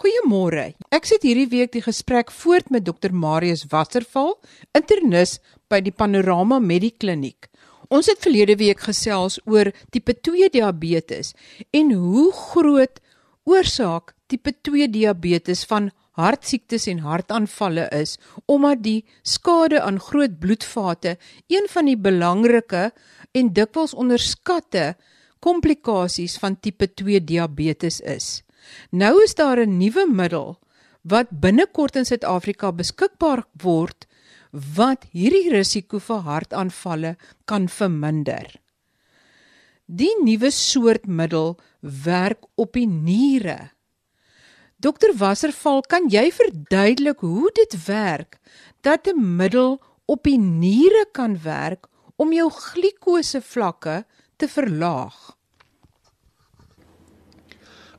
Goeiemôre. Ek sit hierdie week die gesprek voort met Dr Marius Wasserval, internis by die Panorama Medikliniek. Ons het verlede week gesels oor tipe 2 diabetes en hoe groot oorsaak tipe 2 diabetes van hartsiektes en hartaanvalle is omdat die skade aan groot bloedvate een van die belangrike en dikwels onderskatte komplikasies van tipe 2 diabetes is. Nou is daar 'n nuwe middel wat binnekort in Suid-Afrika beskikbaar word wat hierdie risiko vir hartaanvalle kan verminder. Die nuwe soort middel werk op die niere. Dokter Wasserval, kan jy verduidelik hoe dit werk dat 'n middel op die niere kan werk om jou glikose vlakke te verlaag?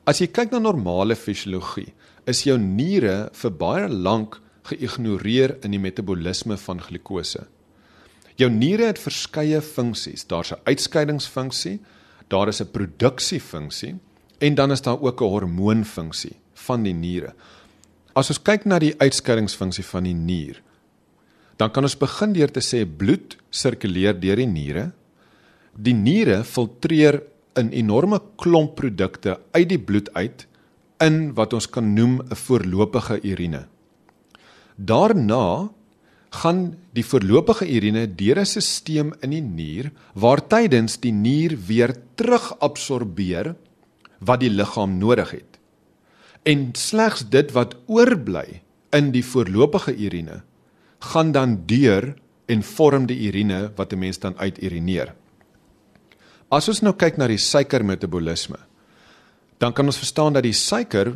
As jy kyk na normale fisiologie, is jou niere vir baie lank geïgnoreer in die metabolisme van glikose. Jou niere het verskeie funksies. Daar's 'n uitskeidingsfunksie, daar is 'n produksiefunksie en dan is daar ook 'n hormoonfunksie van die niere. As ons kyk na die uitskeidingsfunksie van die nier, dan kan ons begin deur te sê bloed sirkuleer deur die niere. Die niere filtreer 'n enorme klomp produkte uit die bloed uit in wat ons kan noem 'n voorlopige urine. Daarna gaan die voorlopige urine deur 'n stelsel in die nier waar tydens die nier weer terugabsorbeer wat die liggaam nodig het. En slegs dit wat oorbly in die voorlopige urine gaan dan deur en vorm die urine wat 'n mens dan uiturineer. As ons nou kyk na die suikermetabolisme, dan kan ons verstaan dat die suiker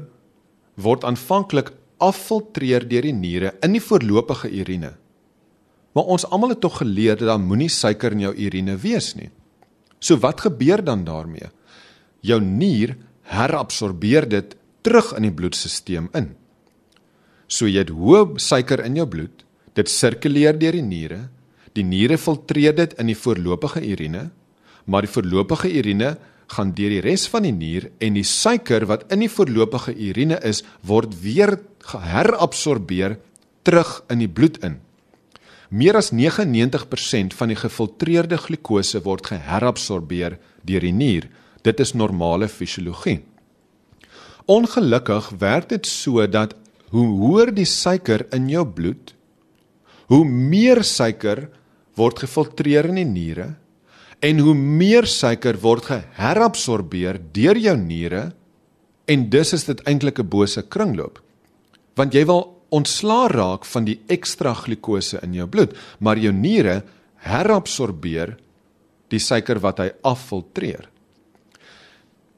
word aanvanklik affiltreer deur die niere in die voorlopige urine. Maar ons almal het tog geleer dat daar moenie suiker in jou urine wees nie. So wat gebeur dan daarmee? Jou nier herabsorbeer dit terug in die bloedstelsel in. So jy het hoë suiker in jou bloed, dit sirkuleer deur die niere, die niere filtreer dit in die voorlopige urine maar die voorlopige urine gaan deur die res van die nier en die suiker wat in die voorlopige urine is, word weer herabsorbeer terug in die bloed in. Meer as 99% van die gefiltreerde glikose word geherabsorbeer deur die nier. Dit is normale fisiologie. Ongelukkig werk dit so dat hoe hoër die suiker in jou bloed, hoe meer suiker word gefiltreer in die niere en hoe meer suiker word geherabsorbeer deur jou niere en dus is dit eintlik 'n bose kringloop. Want jy wil ontslaa raak van die ekstra glikose in jou bloed, maar jou niere herabsorbeer die suiker wat hy affiltreer.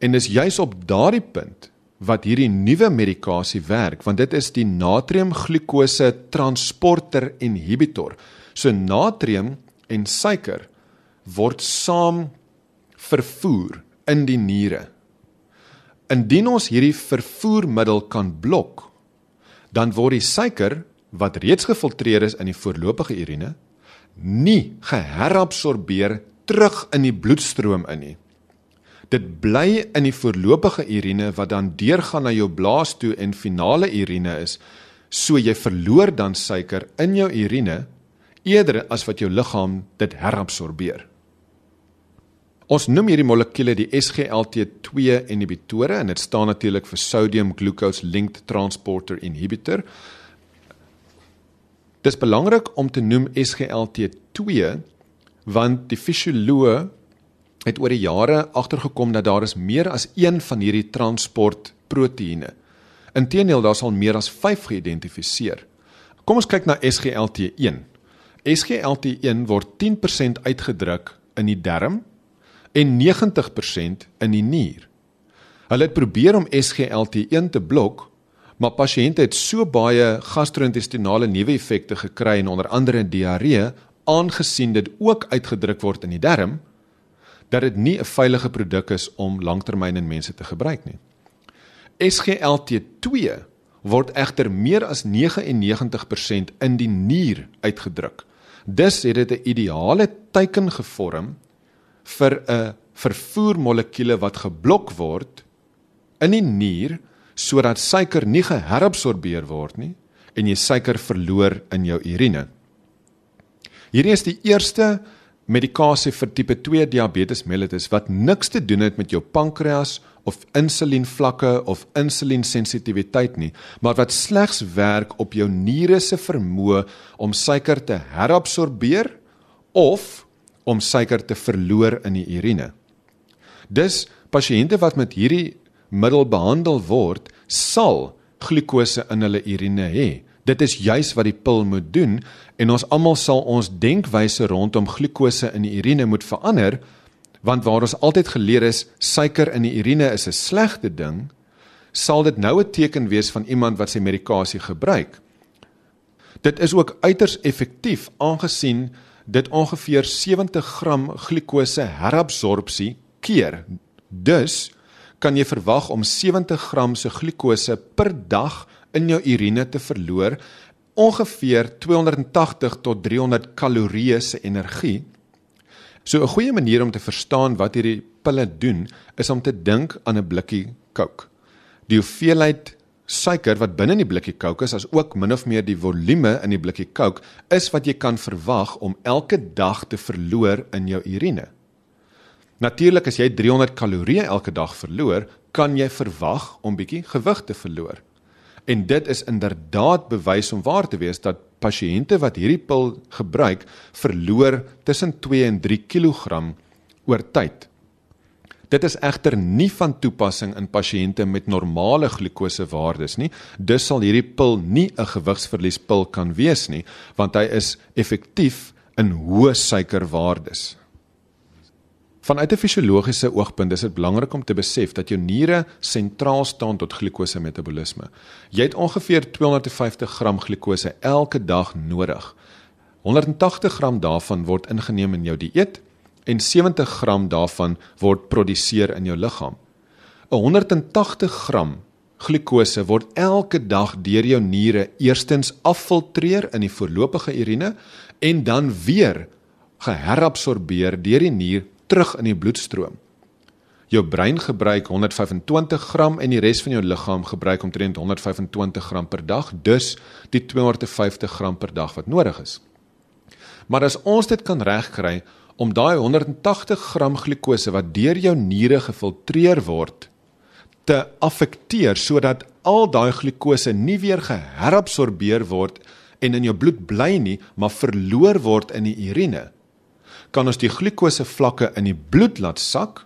En dis juis op daardie punt wat hierdie nuwe medikasie werk, want dit is die natriumglikose transporter inhibitor. So natrium en suiker word saam vervoer in die niere. Indien ons hierdie vervoermiddel kan blok, dan word die suiker wat reeds gefiltreer is in die voorlopige urine nie geherabsorbeer terug in die bloedstroom in nie. Dit bly in die voorlopige urine wat dan deurgaan na jou blaas toe en finale urine is, so jy verloor dan suiker in jou urine eerder as wat jou liggaam dit herabsorbeer. Ons noem hierdie molekule die SGLT2 inhibitore en dit staan natuurlik vir sodium glucose linked transporter inhibitor. Dit is belangrik om te noem SGLT2 want die fisioloë het oor die jare agtergekom dat daar is meer as een van hierdie transportproteïene. Inteendeel daar sal meer as 5 geïdentifiseer. Kom ons kyk na SGLT1. SGLT1 word 10% uitgedruk in die darm en 90% in die nier. Hulle het probeer om SGLT1 te blok, maar pasiënte het so baie gastro-intestinale neeweffekte gekry en onder andere diarree aangesien dit ook uitgedruk word in die darm dat dit nie 'n veilige produk is om lanktermyn in mense te gebruik nie. SGLT2 word egter meer as 99% in die nier uitgedruk. Dus het dit 'n ideale teiken gevorm vir 'n vervoermolekuule wat geblok word in die nier sodat suiker nie geherabsorbeer word nie en jy suiker verloor in jou urine. Hierdie is die eerste medikasie vir tipe 2 diabetes mellitus wat niks te doen het met jou pankreas of insulienvlakke of insuliensensitiwiteit nie, maar wat slegs werk op jou niere se vermoë om suiker te herabsorbeer of om suiker te verloor in die urine. Dus pasiënte wat met hierdie middel behandel word, sal glikose in hulle urine hê. Dit is juis wat die pil moet doen en ons almal sal ons denkwyse rondom glikose in die urine moet verander want waar ons altyd geleer is suiker in die urine is 'n slegte ding sal dit nou 'n teken wees van iemand wat sy medikasie gebruik. Dit is ook uiters effektief aangesien dit ongeveer 70 gram glikose herabsorpsie keer. Dus kan jy verwag om 70 gram se glikose per dag in jou urine te verloor ongeveer 280 tot 300 kalorieë se energie. So 'n goeie manier om te verstaan wat hierdie pille doen is om te dink aan 'n blikkie Coke. Die hoeveelheid suiker wat binne in die blikkie Coke is, as ook min of meer die volume in die blikkie Coke, is wat jy kan verwag om elke dag te verloor in jou urine. Natuurlik as jy 300 kalorieë elke dag verloor, kan jy verwag om bietjie gewig te verloor. En dit is inderdaad bewys om waar te wees dat pasiënte wat hierdie pil gebruik, verloor tussen 2 en 3 kg oor tyd. Dit is egter nie van toepassing in pasiënte met normale glikosewaardes nie. Dus sal hierdie pil nie 'n gewigsverliespil kan wees nie, want hy is effektief in hoë suikerwaardes. Vanuit 'n fisiologiese oogpunt is dit belangrik om te besef dat jou niere sentraal staan tot glikose metabolisme. Jy het ongeveer 250 gram glikose elke dag nodig. 180 gram daarvan word ingeneem in jou dieet en 70 gram daarvan word produseer in jou liggaam. 'n 180 gram glikose word elke dag deur jou niere eerstens affiltreer in die voorlopige urine en dan weer geherabsorbeer deur die nier terug in die bloedstroom. Jou brein gebruik 125 gram en die res van jou liggaam gebruik omtrent 125 gram per dag, dus die 250 gram per dag wat nodig is. Maar as ons dit kan regkry om daai 180 gram glikose wat deur jou niere gefiltreer word te affekteer sodat al daai glikose nie weer geherabsorbeer word en in jou bloed bly nie, maar verloor word in die urine kan ons die glikose vlakke in die bloed laat sak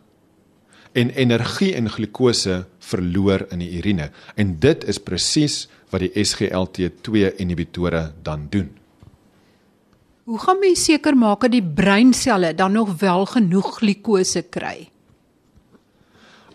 en energie en glikose verloor in die urine en dit is presies wat die SGLT2 inhibitore dan doen. Hoe gaan mens seker maak dat die breinselle dan nog wel genoeg glikose kry?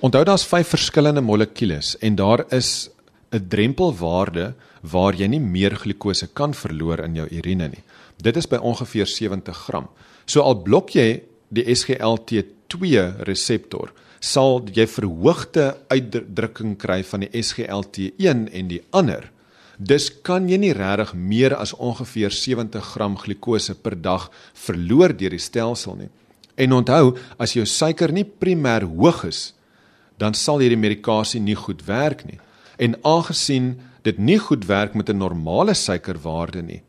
Onthou daar's vyf verskillende molekules en daar is 'n drempelwaarde waar jy nie meer glikose kan verloor in jou urine nie. Dit is by ongeveer 70 gram. So al blok jy die SGLT2 reseptor, sal jy verhoogde uitdrukking kry van die SGLT1 en die ander. Dus kan jy nie regtig meer as ongeveer 70 gram glikose per dag verloor deur die stelsel nie. En onthou, as jou suiker nie primêr hoog is, dan sal hierdie medikasie nie goed werk nie. En aangesien dit nie goed werk met 'n normale suikerwaarde nie,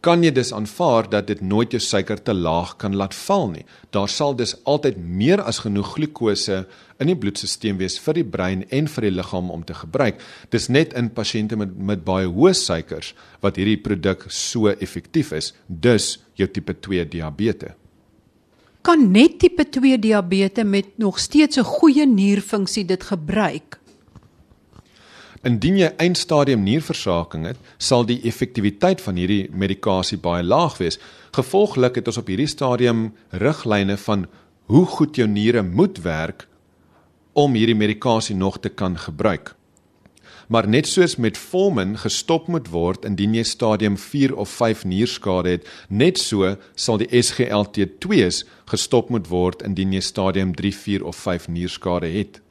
kan jy dus aanvaar dat dit nooit jou suiker te laag kan laat val nie. Daar sal dus altyd meer as genoeg glikose in die bloedstelsel wees vir die brein en vir die liggaam om te gebruik. Dis net in pasiënte met met baie hoë suikers wat hierdie produk so effektief is, dus jou tipe 2 diabetes. Kan net tipe 2 diabetes met nog steeds 'n goeie nierfunksie dit gebruik? Indien jy eindstadium nierversaking het, sal die effektiwiteit van hierdie medikasie baie laag wees. Gevolglik het ons op hierdie stadium riglyne van hoe goed jou niere moet werk om hierdie medikasie nog te kan gebruik. Maar net soos met Formin gestop moet word indien jy stadium 4 of 5 nierskade het, net so sal die SGLT2s gestop moet word indien jy stadium 3, 4 of 5 nierskade het.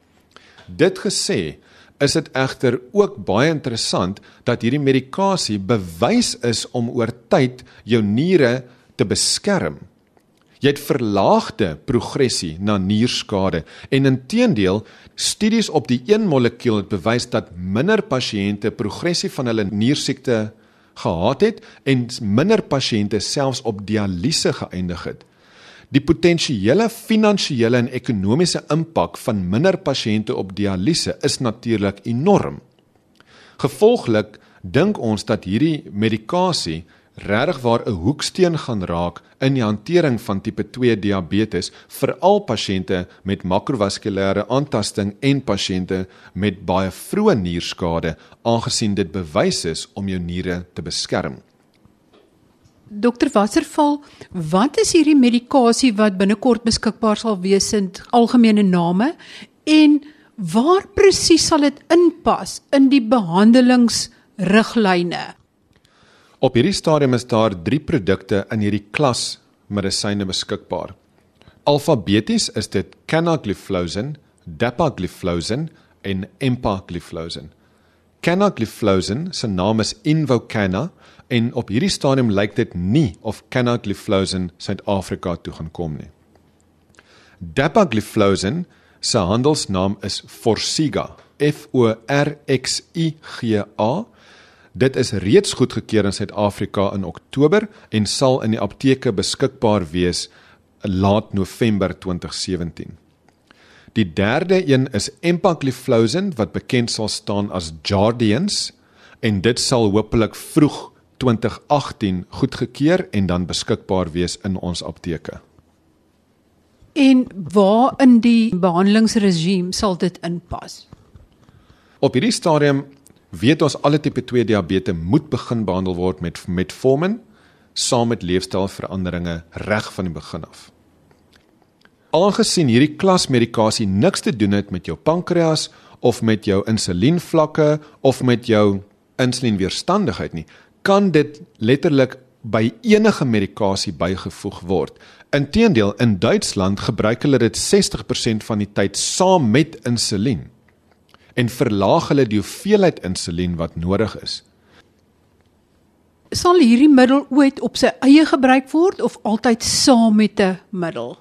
Dit gesê, is dit egter ook baie interessant dat hierdie medikasie bewys is om oor tyd jou niere te beskerm. Jy het verlaagde progressie na nierskade en inteendeel studies op die een molekuul het bewys dat minder pasiënte progressie van hulle niersiekte gehad het en minder pasiënte selfs op dialyse geëindig het. Die potensiële finansiële en ekonomiese impak van minder pasiënte op dialyse is natuurlik enorm. Gevolglik dink ons dat hierdie medikasie regtig waar 'n hoeksteen gaan raak in die hantering van tipe 2 diabetes vir al pasiënte met makrovaskulêre aantasting en pasiënte met baie vroeë nierskade aangesien dit bewys is om jou niere te beskerm. Dokter Wasserval, wat is hierdie medikasie wat binnekort beskikbaar sal wees in algemene name en waar presies sal dit inpas in die behandelingsriglyne? Op hierdie stadium is daar 3 produkte in hierdie klas medisyne beskikbaar. Alfabeties is dit canagliflozin, dapagliflozin en empagliflozin. Canagliflozin se naam is Invokana en op hierdie stadium lyk dit nie of canagliflozin Suid-Afrika toe gaan kom nie. Dapagliflozin se handelsnaam is Forxiga, F O R X I G A Dit is reeds goedgekeur in Suid-Afrika in Oktober en sal in die apteke beskikbaar wees laat November 2017. Die derde een is Empagliflozin wat bekend sal staan as Jardiance en dit sal hopelik vroeg 2018 goedgekeur en dan beskikbaar wees in ons apteke. En waar in die behandelingsregime sal dit inpas? Op hierdie stadium weet ons alle tipe 2 diabetes moet begin behandel word met metformin saam met leefstylveranderinge reg van die begin af. Aangesien hierdie klas medikasie niks te doen het met jou pankreas of met jou insulienvlakke of met jou insulienweerstandigheid nie, kan dit letterlik by enige medikasie bygevoeg word. Inteendeel, in Duitsland gebruik hulle dit 60% van die tyd saam met insulien en verlaag hulle die hoeveelheid insulien wat nodig is. Sal hierdie middel ooit op sy eie gebruik word of altyd saam met 'n middel?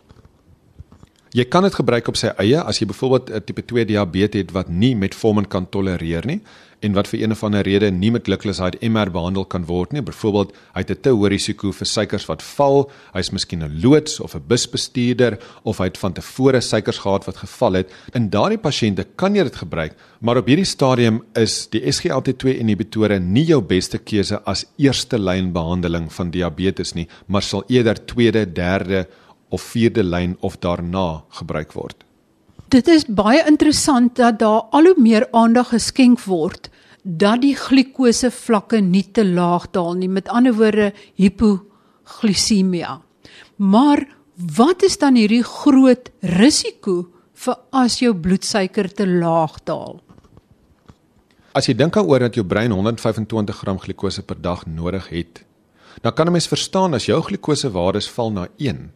Jy kan dit gebruik op sy eie as jy byvoorbeeld 'n tipe 2 diabetes het wat nie metformin kan tolereer nie en wat vir een of ander rede nie met glycoside MR behandel kan word nie. Byvoorbeeld, hy het 'n te hoë risiko vir suikers wat val, hy's miskien 'n loods of 'n busbestuurder of hy het van tevore suikers gehad wat geval het. In daardie pasiënte kan jy dit gebruik, maar op hierdie stadium is die SGLT2 inhibitore nie jou beste keuse as eerste lyn behandeling van diabetes nie, maar sal eerder tweede, derde of vierde lyn of daarna gebruik word. Dit is baie interessant dat daar al hoe meer aandag geskenk word dat die glikose vlakke nie te laag daal nie. Met ander woorde, hipoglisemia. Maar wat is dan hierdie groot risiko vir as jou bloedsuiker te laag daal? As jy dink daaroor dat jou brein 125 gram glikose per dag nodig het, dan kan 'n mens verstaan as jou glikosewaardes val na 1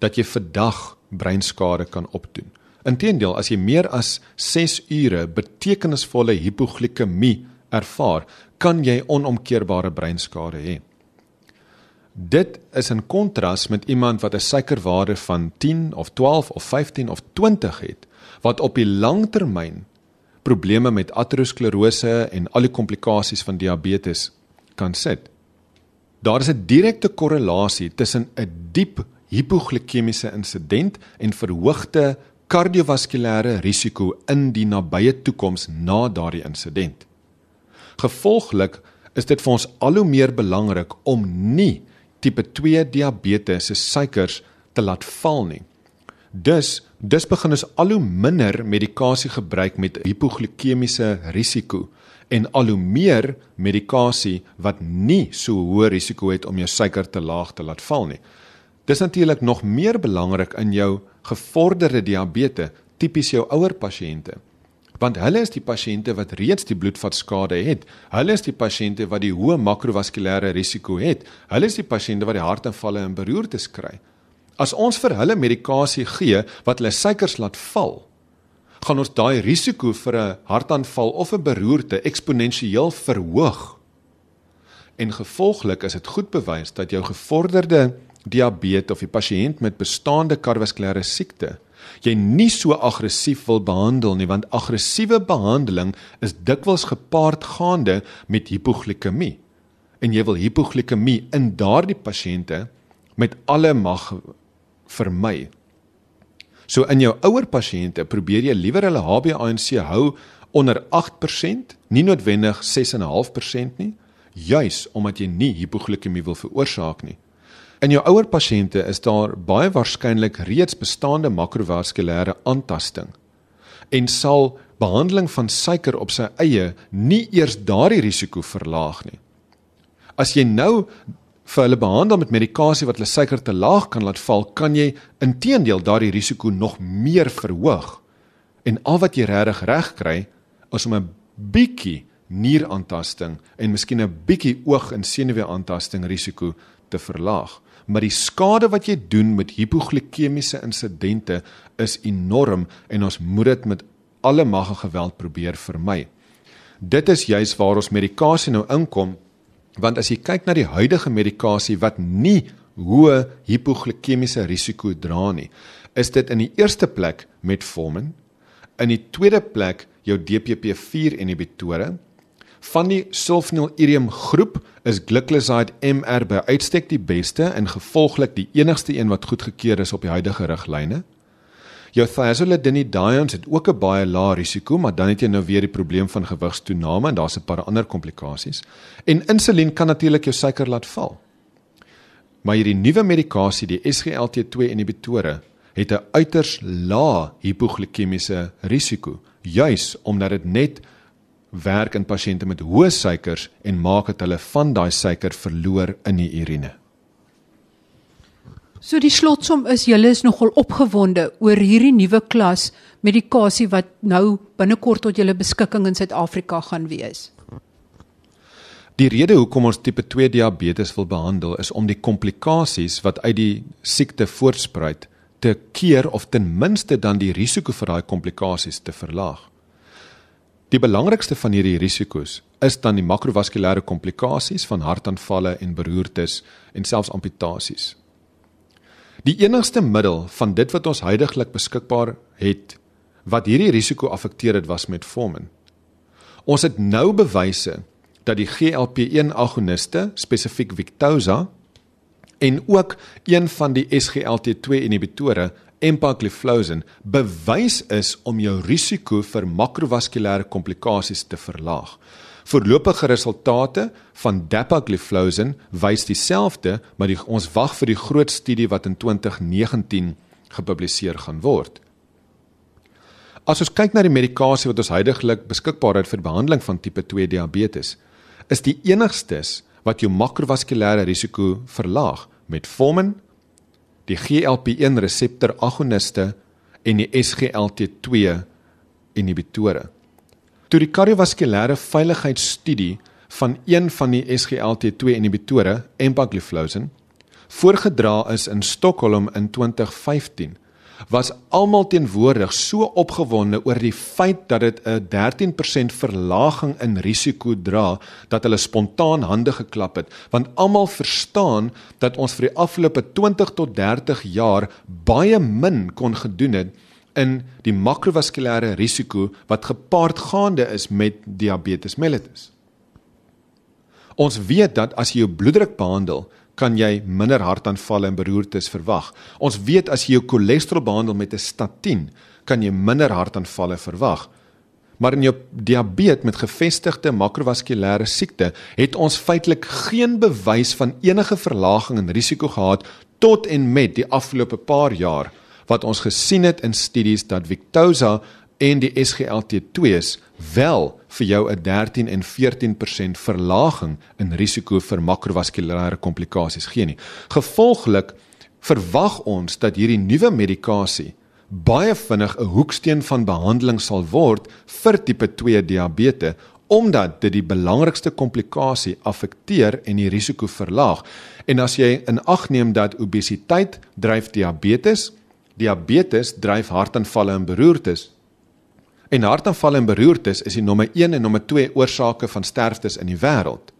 dat jy vir dag breinskade kan opdoen. Inteendeel, as jy meer as 6 ure betekenisvolle hipoglikemie ervaar, kan jy onomkeerbare breinskade hê. Dit is in kontras met iemand wat 'n suikerwaarde van 10 of 12 of 15 of 20 het, wat op die langtermyn probleme met aterosklerose en al die komplikasies van diabetes kan sit. Daar is 'n direkte korrelasie tussen 'n diep hipoglikemiese insident en verhoogde kardiovaskulêre risiko in die nabye toekoms na daardie insident. Gevolglik is dit vir ons al hoe meer belangrik om nie tipe 2 diabetes se suikers te laat val nie. Dus dis begin ons al hoe minder medikasie gebruik met hipoglikemiese risiko en al hoe meer medikasie wat nie so hoë risiko het om jou suiker te laag te laat val nie. Dis natuurlik nog meer belangrik in jou gevorderde diabetes, tipies jou ouer pasiënte. Want hulle is die pasiënte wat reeds die bloedvatskade het. Hulle is die pasiënte wat die hoë makrovaskulêre risiko het. Hulle is die pasiënte wat die hartaanvalle en beroertes kry. As ons vir hulle medikasie gee wat hulle suikers laat val, gaan ons daai risiko vir 'n hartaanval of 'n beroerte eksponensieel verhoog. En gevolglik is dit goed bewys dat jou gevorderde diabetes of die pasiënt met bestaande kardiovaskulêre siekte jy nie so aggressief wil behandel nie want aggressiewe behandeling is dikwels gepaard gaande met hipoglikemie en jy wil hipoglikemie in daardie pasiënte met alle mag vermy. So in jou ouer pasiënte probeer jy liewer hulle HbA1c hou onder 8%, nie noodwendig 6.5% nie, juis omdat jy nie hipoglikemie wil veroorsaak nie. In jou ouer pasiënte is daar baie waarskynlik reeds bestaande makrovaskulêre aantasting en sal behandeling van suiker op sy eie nie eers daardie risiko verlaag nie. As jy nou vir hulle behandel met medikasie wat hulle suiker te laag kan laat val, kan jy intedeel daardie risiko nog meer verhoog. En al wat jy regtig reg kry is om 'n bietjie nieraantasting en miskien 'n bietjie oog en senuweeaantasting risiko te verlaag maar die skade wat jy doen met hipoglikemiese insidente is enorm en ons moet dit met alle mag en geweld probeer vermy. Dit is juis waar ons medikasie nou inkom want as jy kyk na die huidige medikasie wat nie hoë hipoglikemiese risiko dra nie, is dit in die eerste plek metformin, in die tweede plek jou DPP4 inhibitore Van die sulfonylureum groep is glycoside MR by uitstek die beste en gevolglik die enigste een wat goedgekeur is op die huidige riglyne. Jou thiazolidinediones het ook 'n baie lae risiko, maar dan het jy nou weer die probleem van gewigstoename en daar's 'n paar ander komplikasies. En insulien kan natuurlik jou suiker laat val. Maar hierdie nuwe medikasie, die SGLT2 inhibitore, het 'n uiters lae hipoglikemiese risiko, juis omdat dit net werk in pasiënte met hoë suikers en maak dat hulle van daai suiker verloor in die urine. So die slotsom is julle is nogal opgewonde oor hierdie nuwe klas medikasie wat nou binnekort tot julle beskikking in Suid-Afrika gaan wees. Die rede hoekom ons tipe 2 diabetes wil behandel is om die komplikasies wat uit die siekte voortspruit te keer of ten minste dan die risiko vir daai komplikasies te verlaag. Die belangrikste van hierdie risiko's is dan die makrovaskulêre komplikasies van hartaanvalle en beroertes en selfs amputasies. Die enigste middel van dit wat ons heidaglik beskikbaar het wat hierdie risiko afekteer het was metformin. Ons het nou bewyse dat die GLP-1 agoniste, spesifiek Victoza en ook een van die SGLT2 inhibitore empagliflozin bewys is om jou risiko vir makrovaskulêre komplikasies te verlaag. Voorlopige resultate van dapagliflozin wys dieselfde, maar die, ons wag vir die groot studie wat in 2019 gepubliseer gaan word. As ons kyk na die medikasie wat ons heidaglik beskikbaar het vir behandeling van tipe 2 diabetes, is die enigstes wat jou makrovaskulêre risiko verlaag met Formin, die GLP-1 reseptor agoniste en die SGLT2 inhibitore. Toe die kardiovaskulêre veiligheidsstudie van een van die SGLT2 inhibitore, empagliflozin, voorgedra is in Stockholm in 2015, was almal teenwoordig so opgewonde oor die feit dat dit 'n 13% verlaging in risiko dra dat hulle spontaan hande geklap het want almal verstaan dat ons vir die afgelope 20 tot 30 jaar baie min kon gedoen het in die makrovaskulêre risiko wat gepaard gaande is met diabetes mellitus. Ons weet dat as jy jou bloeddruk behandel, kan jy minder hartaanvalle en beroertes verwag. Ons weet as jy jou cholesterol behandel met 'n statien, kan jy minder hartaanvalle verwag. Maar in jou diabetes met gevestigde makrovaskulêre siekte het ons feitelik geen bewys van enige verlaging in risiko gehad tot en met die afgelope paar jaar wat ons gesien het in studies dat Victoza en die SGLT2s wel vir jou 'n 13 en 14% verlaging in risiko vir makrovaskulêre komplikasies gee nie. Gevolglik verwag ons dat hierdie nuwe medikasie baie vinnig 'n hoeksteen van behandeling sal word vir tipe 2 diabetes omdat dit die belangrikste komplikasie affekteer en die risiko verlaag. En as jy in ag neem dat obesiteit dryf diabetes, diabetes dryf hartaanvalle en beroertes, En hartaanval en beroertes is die nommer 1 en nommer 2 oorsake van sterftes in die wêreld.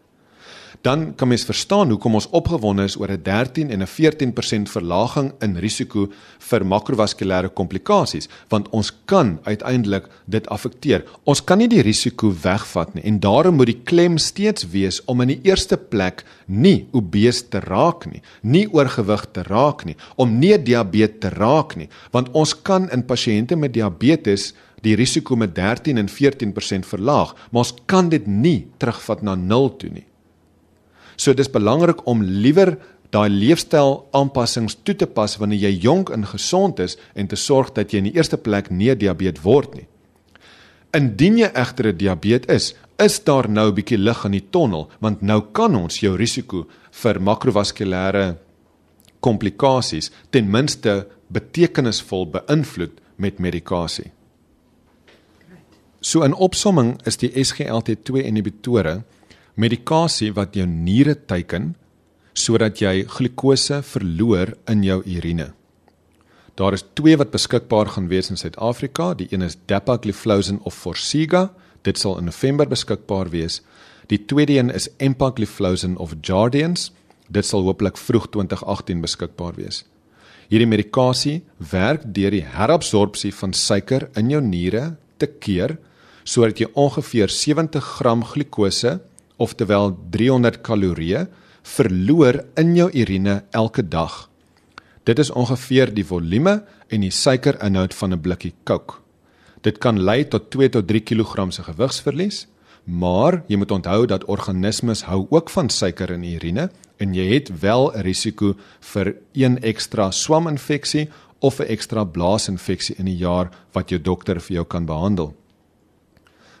dan kan mens verstaan hoekom ons opgewonde is oor 'n 13 en 'n 14% verlaging in risiko vir makrovaskulêre komplikasies, want ons kan uiteindelik dit affekteer. Ons kan nie die risiko wegvat nie en daarom moet die klem steeds wees om in die eerste plek nie obese te raak nie, nie oorgewig te raak nie, om nie diabetes te raak nie, want ons kan in pasiënte met diabetes die risiko met 13 en 14% verlaag, maar ons kan dit nie terugvat na 0 toe nie. So dis belangrik om liewer daai leefstyl aanpassings toe te pas wanneer jy jonk en gesond is en te sorg dat jy in die eerste plek nie diabetes word nie. Indien jy egter 'n diabetes is, is daar nou 'n bietjie lig in die tonnel want nou kan ons jou risiko vir makrovaskulêre komplikasies ten minste betekenisvol beïnvloed met medikasie. So in opsomming is die SGLT2 inhibitore medikasie wat jou niere teiken sodat jy glikose verloor in jou urine. Daar is twee wat beskikbaar gaan wees in Suid-Afrika. Die een is Dapagliflozin of Forxiga. Dit sal in November beskikbaar wees. Die tweede een is Empagliflozin of Jardiance. Dit sal hopelik vroeg 2018 beskikbaar wees. Hierdie medikasie werk deur die herabsorpsie van suiker in jou niere te keer sodat jy ongeveer 70 gram glikose oftewel 300 kalorieë verloor in jou urine elke dag. Dit is ongeveer die volume en die suikerinhoud van 'n blikkie Coke. Dit kan lei tot 2 tot 3 kg se gewigsverlies, maar jy moet onthou dat organismes hou ook van suiker in urine en jy het wel 'n risiko vir een ekstra swaminfeksie of 'n ekstra blaasinfeksie in die jaar wat jou dokter vir jou kan behandel.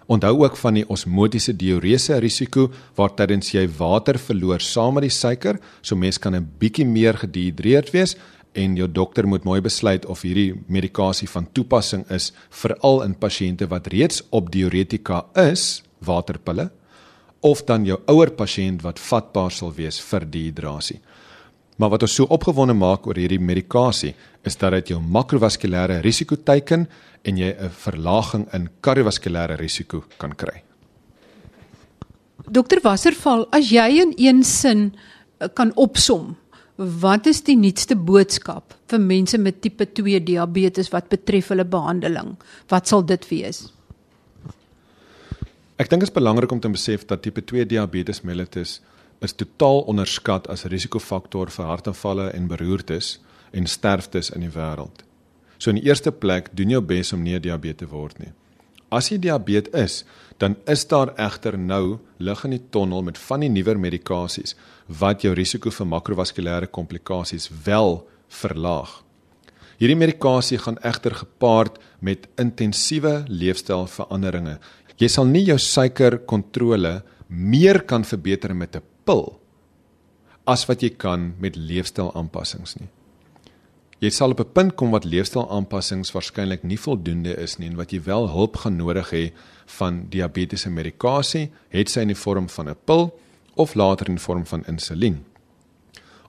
Onthou ook van die osmotiese diurese risiko waar tydens jy water verloor saam met die suiker, so mens kan 'n bietjie meer gedihidreerd wees en jou dokter moet mooi besluit of hierdie medikasie van toepassing is veral in pasiënte wat reeds op diuretika is, waterpille, of dan jou ouer pasiënt wat vatbaar sal wees vir dehydrasie. Maar wat ons so opgewonde maak oor hierdie medikasie is dat dit jou makrovaskulêre risiko teiken en jy 'n verlaging in kardiovaskulêre risiko kan kry. Dokter Wasserval, as jy in een sin eh, kan opsom, wat is die nuutste boodskap vir mense met tipe 2 diabetes wat betref hulle behandeling? Wat sal dit wees? Ek dink dit is belangrik om te besef dat tipe 2 diabetes mellitus is totaal onderskat as risikofaktor vir hartaanvalle en beroertes en sterftes in die wêreld. So in die eerste plek doen jou bes om nie diabetes te word nie. As jy diabetes is, dan is daar egter nou lig in die tonnel met van die nuwer medikasies wat jou risiko vir makrovaskulêre komplikasies wel verlaag. Hierdie medikasie gaan egter gepaard met intensiewe leefstylveranderinge. Jy sal nie jou suikerkontrole meer kan verbeter met 'n pil as wat jy kan met leefstylaanpassings nie. Jy sal op 'n punt kom wat leefstylaanpassings waarskynlik nie voldoende is nie en wat jy wel hulp gaan nodig hê van diabetiese medikasie, het sy in die vorm van 'n pil of later in vorm van insulien.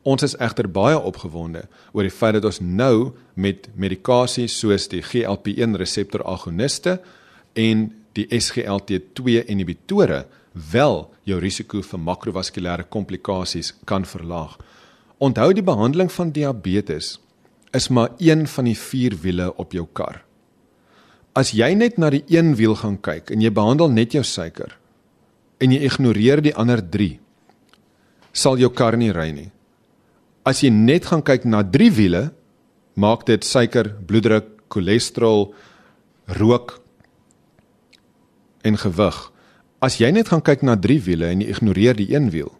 Ons is egter baie opgewonde oor die feit dat ons nou met medikasie soos die GLP-1 reseptor agoniste en die SGLT2 inhibitore wel jou risiko vir makrovaskulêre komplikasies kan verlaag. Onthou die behandeling van diabetes is maar een van die vier wiele op jou kar. As jy net na die een wiel gaan kyk en jy behandel net jou suiker en jy ignoreer die ander 3, sal jou kar nie ry nie. As jy net gaan kyk na 3 wiele, maak dit suiker, bloeddruk, cholesterol, rook en gewig. As jy net gaan kyk na 3 wiele en jy ignoreer die een wiel,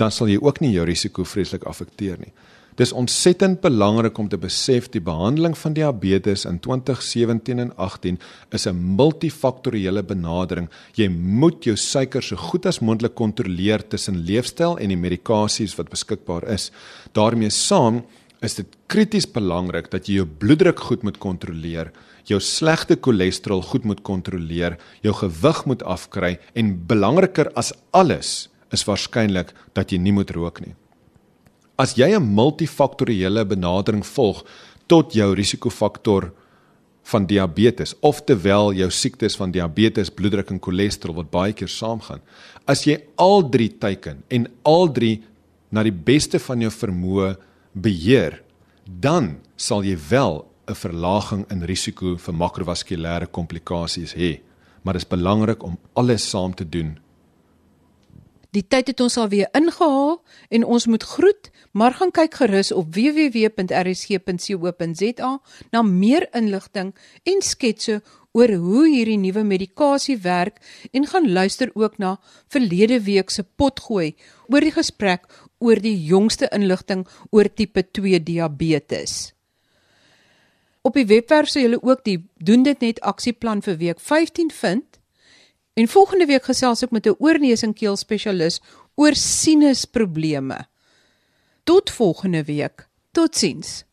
dan sal jy ook nie jou risiko vreeslik affekteer nie. Dis ontsettend belangrik om te besef die behandeling van diabetes in 2017 en 18 is 'n multifaktoriële benadering. Jy moet jou suiker so goed as moontlik kontroleer tussen leefstyl en die medikasies wat beskikbaar is. daarmee saam is dit krities belangrik dat jy jou bloeddruk goed moet kontroleer, jou slegte cholesterol goed moet kontroleer, jou gewig moet afkry en belangriker as alles is waarskynlik dat jy nie moet rook nie. As jy 'n multifaktoriële benadering volg tot jou risikofaktor van diabetes of terwyl jou siektes van diabetes, bloeddruk en cholesterol wat baie keer saamgaan. As jy al drie teiken en al drie na die beste van jou vermoë beheer, dan sal jy wel 'n verlaging in risiko vir makrovaskulêre komplikasies hê. Maar dit is belangrik om alles saam te doen Die tyd het ons alweer ingehaal en ons moet groet, maar gaan kyk gerus op www.rsg.co.za na meer inligting en sketse oor hoe hierdie nuwe medikasie werk en gaan luister ook na verlede week se potgooi oor die gesprek oor die jongste inligting oor tipe 2 diabetes. Op die webwerf sal julle ook die doen dit net aksieplan vir week 15 vind En volgende week gesels ek met 'n oorneus en keel spesialis oor sinusprobleme. Tot volgende week. Totsiens.